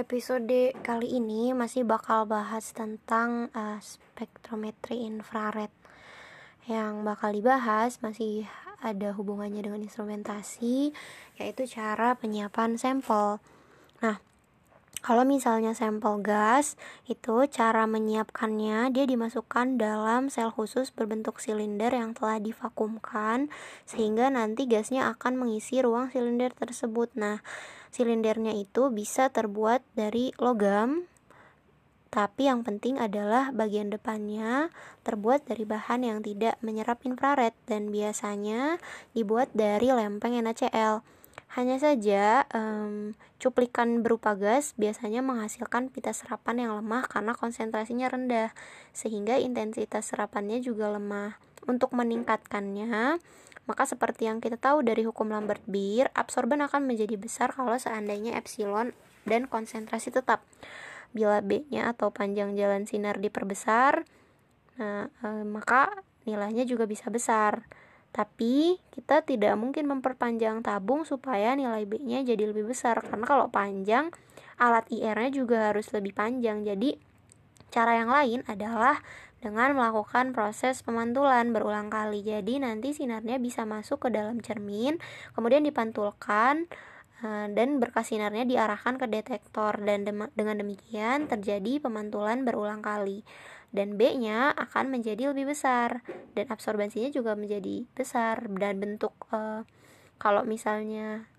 episode kali ini masih bakal bahas tentang uh, spektrometri infrared. Yang bakal dibahas masih ada hubungannya dengan instrumentasi, yaitu cara penyiapan sampel. Nah, kalau misalnya sampel gas, itu cara menyiapkannya dia dimasukkan dalam sel khusus berbentuk silinder yang telah divakumkan sehingga nanti gasnya akan mengisi ruang silinder tersebut. Nah, silindernya itu bisa terbuat dari logam tapi yang penting adalah bagian depannya terbuat dari bahan yang tidak menyerap infrared dan biasanya dibuat dari lempeng NaCl. Hanya saja um, cuplikan berupa gas biasanya menghasilkan pita serapan yang lemah karena konsentrasinya rendah sehingga intensitas serapannya juga lemah. Untuk meningkatkannya, maka seperti yang kita tahu dari hukum Lambert-Beer, absorban akan menjadi besar kalau seandainya epsilon dan konsentrasi tetap. Bila B-nya atau panjang jalan sinar diperbesar, nah, e, maka nilainya juga bisa besar. Tapi kita tidak mungkin memperpanjang tabung supaya nilai B-nya jadi lebih besar karena kalau panjang alat IR-nya juga harus lebih panjang. Jadi cara yang lain adalah dengan melakukan proses pemantulan berulang kali. Jadi nanti sinarnya bisa masuk ke dalam cermin, kemudian dipantulkan eh, dan berkas sinarnya diarahkan ke detektor dan dengan demikian terjadi pemantulan berulang kali. Dan B-nya akan menjadi lebih besar. Dan absorbensinya juga menjadi besar. Dan bentuk uh, kalau misalnya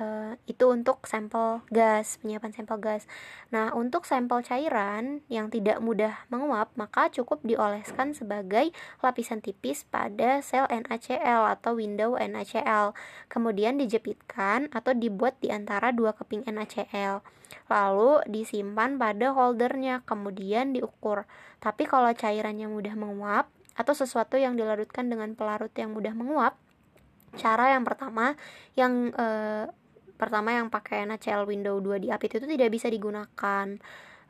Uh, itu untuk sampel gas, penyiapan sampel gas. Nah, untuk sampel cairan yang tidak mudah menguap, maka cukup dioleskan sebagai lapisan tipis pada sel NaCl atau window NaCl. Kemudian dijepitkan atau dibuat di antara dua keping NaCl. Lalu disimpan pada holdernya, kemudian diukur. Tapi kalau cairannya mudah menguap atau sesuatu yang dilarutkan dengan pelarut yang mudah menguap, cara yang pertama yang uh, pertama yang pakai NaCl window 2 di apit itu tidak bisa digunakan.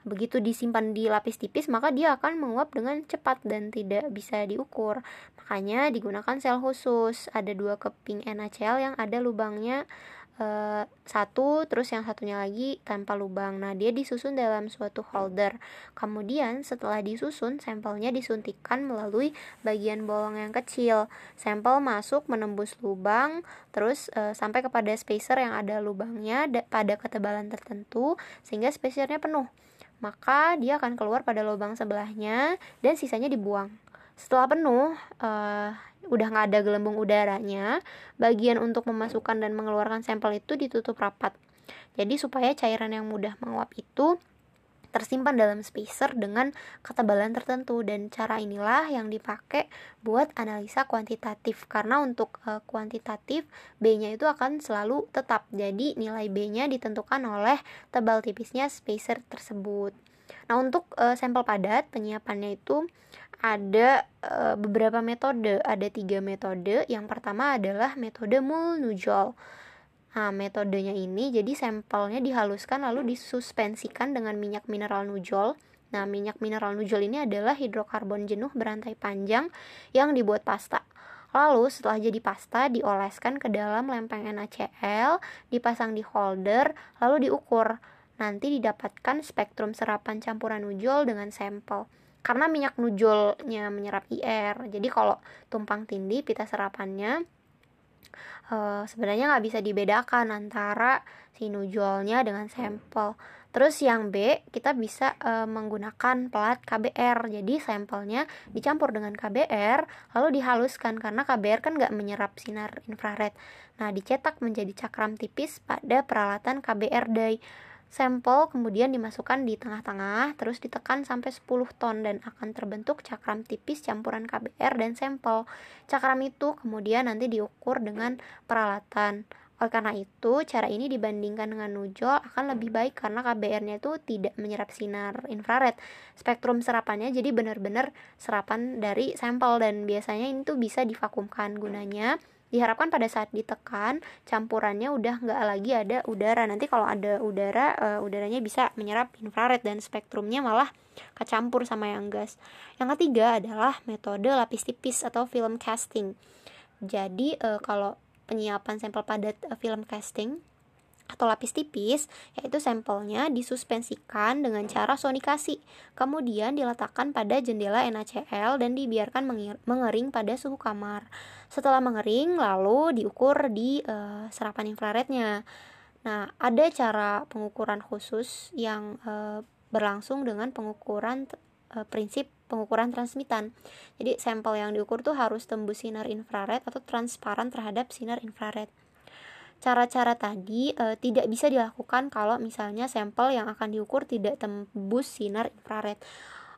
Begitu disimpan di lapis tipis maka dia akan menguap dengan cepat dan tidak bisa diukur. Makanya digunakan sel khusus. Ada dua keping NaCl yang ada lubangnya uh, satu terus yang satunya lagi tanpa lubang. Nah dia disusun dalam suatu holder. Kemudian setelah disusun sampelnya disuntikkan melalui bagian bolong yang kecil. Sampel masuk menembus lubang terus uh, sampai kepada spacer yang ada lubangnya pada ketebalan tertentu sehingga spacernya penuh. Maka dia akan keluar pada lubang sebelahnya dan sisanya dibuang. Setelah penuh uh, udah nggak ada gelembung udaranya, bagian untuk memasukkan dan mengeluarkan sampel itu ditutup rapat. Jadi supaya cairan yang mudah menguap itu tersimpan dalam spacer dengan ketebalan tertentu. Dan cara inilah yang dipakai buat analisa kuantitatif. Karena untuk uh, kuantitatif B-nya itu akan selalu tetap. Jadi nilai B-nya ditentukan oleh tebal tipisnya spacer tersebut. Nah untuk uh, sampel padat penyiapannya itu ada e, beberapa metode. Ada tiga metode. Yang pertama adalah metode Mulnujol. Nah, metodenya ini jadi sampelnya dihaluskan lalu disuspensikan dengan minyak mineral nujol. Nah, minyak mineral nujol ini adalah hidrokarbon jenuh berantai panjang yang dibuat pasta. Lalu setelah jadi pasta dioleskan ke dalam lempeng NaCl, dipasang di holder, lalu diukur. Nanti didapatkan spektrum serapan campuran nujol dengan sampel karena minyak nujolnya menyerap IR jadi kalau tumpang tindih pita serapannya uh, sebenarnya nggak bisa dibedakan antara si nujolnya dengan sampel. Terus yang B kita bisa uh, menggunakan plat KBR jadi sampelnya dicampur dengan KBR lalu dihaluskan. Karena KBR kan nggak menyerap sinar infrared. Nah dicetak menjadi cakram tipis pada peralatan KBR dye Sampel kemudian dimasukkan di tengah-tengah, terus ditekan sampai 10 ton dan akan terbentuk cakram tipis campuran KBR dan sampel. Cakram itu kemudian nanti diukur dengan peralatan. Oleh karena itu, cara ini dibandingkan dengan nujol akan lebih baik karena KBR-nya itu tidak menyerap sinar infrared. Spektrum serapannya jadi benar-benar serapan dari sampel dan biasanya ini tuh bisa divakumkan gunanya diharapkan pada saat ditekan campurannya udah nggak lagi ada udara. Nanti kalau ada udara uh, udaranya bisa menyerap infrared dan spektrumnya malah kecampur sama yang gas. Yang ketiga adalah metode lapis tipis atau film casting. Jadi uh, kalau penyiapan sampel padat uh, film casting atau lapis tipis, yaitu sampelnya disuspensikan dengan cara sonikasi, kemudian diletakkan pada jendela NaCl dan dibiarkan mengering pada suhu kamar. Setelah mengering, lalu diukur di uh, serapan infrarednya. Nah, ada cara pengukuran khusus yang uh, berlangsung dengan pengukuran uh, prinsip pengukuran transmitan. Jadi sampel yang diukur tuh harus tembus sinar infrared atau transparan terhadap sinar infrared. Cara-cara tadi e, tidak bisa dilakukan kalau misalnya sampel yang akan diukur tidak tembus sinar infrared.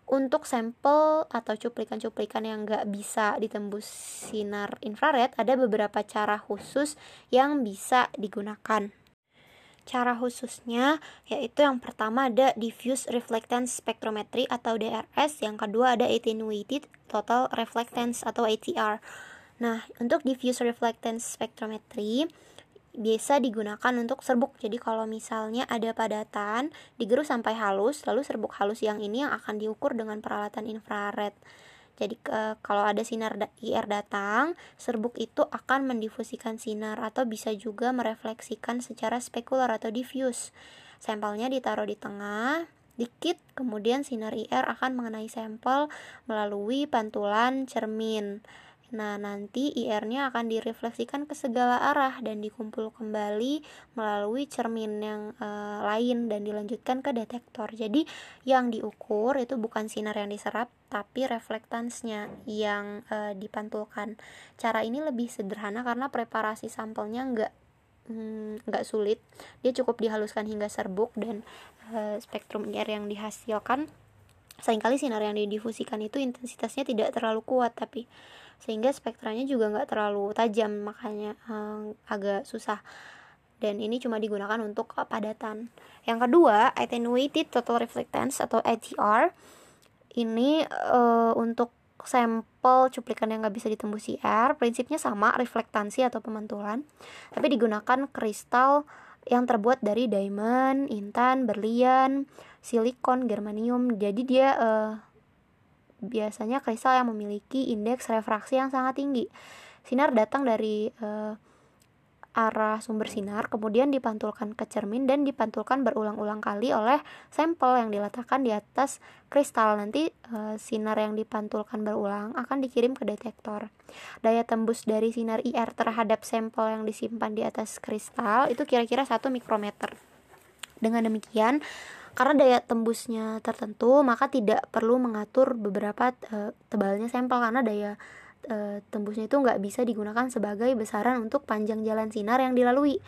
Untuk sampel atau cuplikan-cuplikan yang nggak bisa ditembus sinar infrared, ada beberapa cara khusus yang bisa digunakan. Cara khususnya yaitu yang pertama ada diffuse reflectance spectrometry atau DRS, yang kedua ada attenuated total reflectance atau ATR. Nah, untuk diffuse reflectance spectrometry biasa digunakan untuk serbuk. Jadi kalau misalnya ada padatan, digerus sampai halus, lalu serbuk halus yang ini yang akan diukur dengan peralatan infrared. Jadi ke, kalau ada sinar IR datang, serbuk itu akan mendifusikan sinar atau bisa juga merefleksikan secara spekular atau diffuse. Sampelnya ditaruh di tengah, dikit, kemudian sinar IR akan mengenai sampel melalui pantulan cermin. Nah, nanti IR-nya akan direfleksikan ke segala arah dan dikumpul kembali melalui cermin yang e, lain dan dilanjutkan ke detektor. Jadi, yang diukur itu bukan sinar yang diserap, tapi reflektansnya yang e, dipantulkan. Cara ini lebih sederhana karena preparasi sampelnya enggak hmm, nggak sulit dia cukup dihaluskan hingga serbuk dan e, spektrum IR yang dihasilkan sering kali sinar yang didifusikan itu intensitasnya tidak terlalu kuat tapi sehingga spektranya juga nggak terlalu tajam makanya hmm, agak susah. Dan ini cuma digunakan untuk padatan yang kedua attenuated total reflectance atau ATR ini uh, untuk sampel cuplikan yang nggak bisa ditembus IR prinsipnya sama reflektansi atau pemantulan. Tapi digunakan kristal yang terbuat dari diamond, intan, berlian, silikon, germanium. Jadi dia uh, biasanya kristal yang memiliki indeks refraksi yang sangat tinggi. Sinar datang dari uh, arah sumber sinar, kemudian dipantulkan ke cermin dan dipantulkan berulang-ulang kali oleh sampel yang diletakkan di atas kristal. Nanti e, sinar yang dipantulkan berulang akan dikirim ke detektor. Daya tembus dari sinar IR terhadap sampel yang disimpan di atas kristal itu kira-kira 1 mikrometer. Dengan demikian, karena daya tembusnya tertentu, maka tidak perlu mengatur beberapa uh, tebalnya sampel karena daya uh, tembusnya itu nggak bisa digunakan sebagai besaran untuk panjang jalan sinar yang dilalui.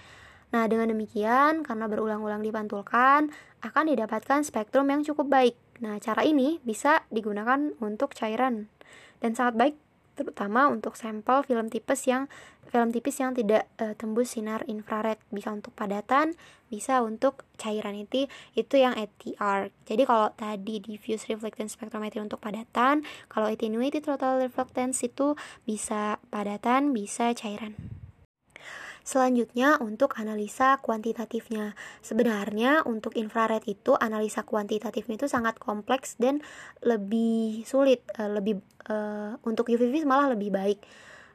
Nah, dengan demikian, karena berulang-ulang dipantulkan, akan didapatkan spektrum yang cukup baik. Nah, cara ini bisa digunakan untuk cairan dan sangat baik terutama untuk sampel film tipis yang film tipis yang tidak uh, tembus sinar infrared. Bisa untuk padatan bisa untuk cairan itu itu yang ATR jadi kalau tadi diffuse reflectance spectrometry untuk padatan kalau attenuated total reflectance itu bisa padatan bisa cairan Selanjutnya untuk analisa kuantitatifnya. Sebenarnya untuk infrared itu analisa kuantitatifnya itu sangat kompleks dan lebih sulit, uh, lebih uh, untuk UVV malah lebih baik.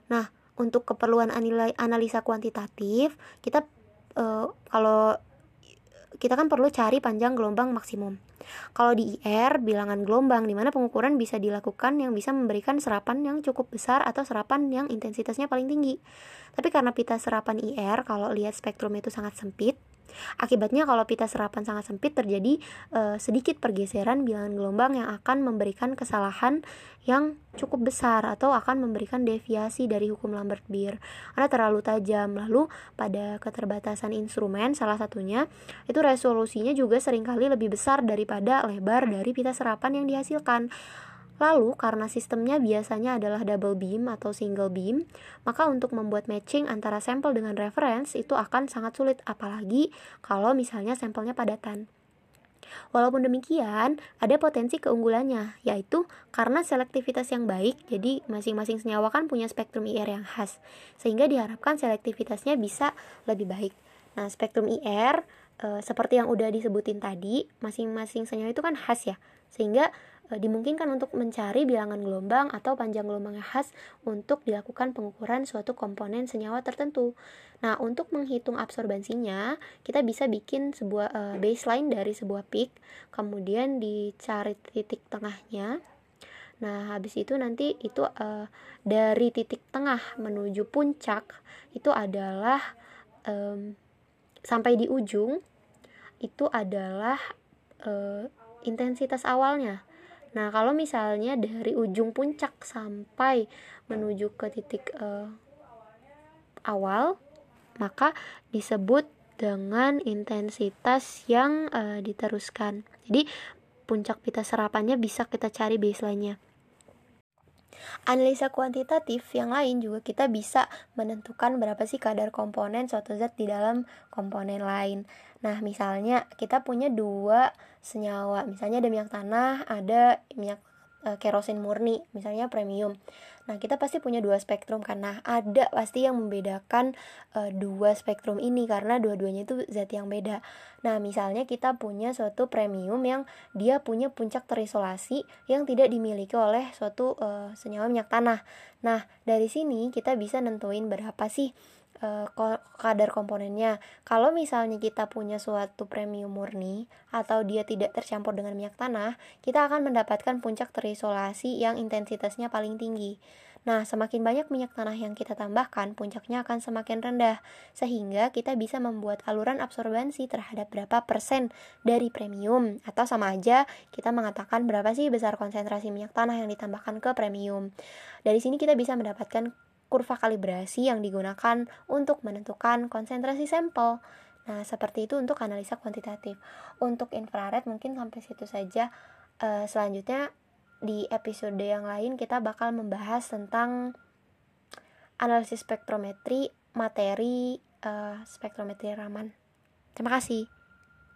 Nah, untuk keperluan analisa kuantitatif, kita uh, kalau kita kan perlu cari panjang gelombang maksimum. Kalau di IR, bilangan gelombang di mana pengukuran bisa dilakukan yang bisa memberikan serapan yang cukup besar atau serapan yang intensitasnya paling tinggi. Tapi karena pita serapan IR, kalau lihat spektrum itu sangat sempit, Akibatnya kalau pita serapan sangat sempit terjadi uh, sedikit pergeseran bilangan gelombang yang akan memberikan kesalahan yang cukup besar atau akan memberikan deviasi dari hukum Lambert-Beer karena terlalu tajam. Lalu pada keterbatasan instrumen salah satunya itu resolusinya juga sering kali lebih besar daripada lebar dari pita serapan yang dihasilkan. Lalu, karena sistemnya biasanya adalah double beam atau single beam, maka untuk membuat matching antara sampel dengan reference itu akan sangat sulit, apalagi kalau misalnya sampelnya padatan. Walaupun demikian, ada potensi keunggulannya, yaitu karena selektivitas yang baik, jadi masing-masing senyawa kan punya spektrum IR yang khas, sehingga diharapkan selektivitasnya bisa lebih baik. Nah, spektrum IR e, seperti yang udah disebutin tadi, masing-masing senyawa itu kan khas ya, sehingga dimungkinkan untuk mencari bilangan gelombang atau panjang gelombang khas untuk dilakukan pengukuran suatu komponen senyawa tertentu. Nah, untuk menghitung absorbansinya, kita bisa bikin sebuah e, baseline dari sebuah peak, kemudian dicari titik tengahnya. Nah, habis itu nanti itu e, dari titik tengah menuju puncak itu adalah e, sampai di ujung itu adalah e, intensitas awalnya. Nah, kalau misalnya dari ujung puncak sampai menuju ke titik uh, awal, maka disebut dengan intensitas yang uh, diteruskan. Jadi, puncak pita serapannya bisa kita cari baseline-nya. Analisa kuantitatif yang lain juga kita bisa menentukan berapa sih kadar komponen suatu zat di dalam komponen lain. Nah, misalnya kita punya dua senyawa, misalnya ada minyak tanah, ada minyak e, kerosin murni, misalnya premium. Nah, kita pasti punya dua spektrum karena ada pasti yang membedakan e, dua spektrum ini karena dua-duanya itu zat yang beda. Nah, misalnya kita punya suatu premium yang dia punya puncak terisolasi yang tidak dimiliki oleh suatu e, senyawa minyak tanah. Nah, dari sini kita bisa nentuin berapa sih kadar komponennya. Kalau misalnya kita punya suatu premium murni atau dia tidak tercampur dengan minyak tanah, kita akan mendapatkan puncak terisolasi yang intensitasnya paling tinggi. Nah, semakin banyak minyak tanah yang kita tambahkan, puncaknya akan semakin rendah, sehingga kita bisa membuat aluran absorbansi terhadap berapa persen dari premium, atau sama aja kita mengatakan berapa sih besar konsentrasi minyak tanah yang ditambahkan ke premium. Dari sini kita bisa mendapatkan kurva kalibrasi yang digunakan untuk menentukan konsentrasi sampel. Nah, seperti itu untuk analisa kuantitatif. Untuk infrared mungkin sampai situ saja. Uh, selanjutnya di episode yang lain kita bakal membahas tentang analisis spektrometri materi uh, spektrometri Raman. Terima kasih.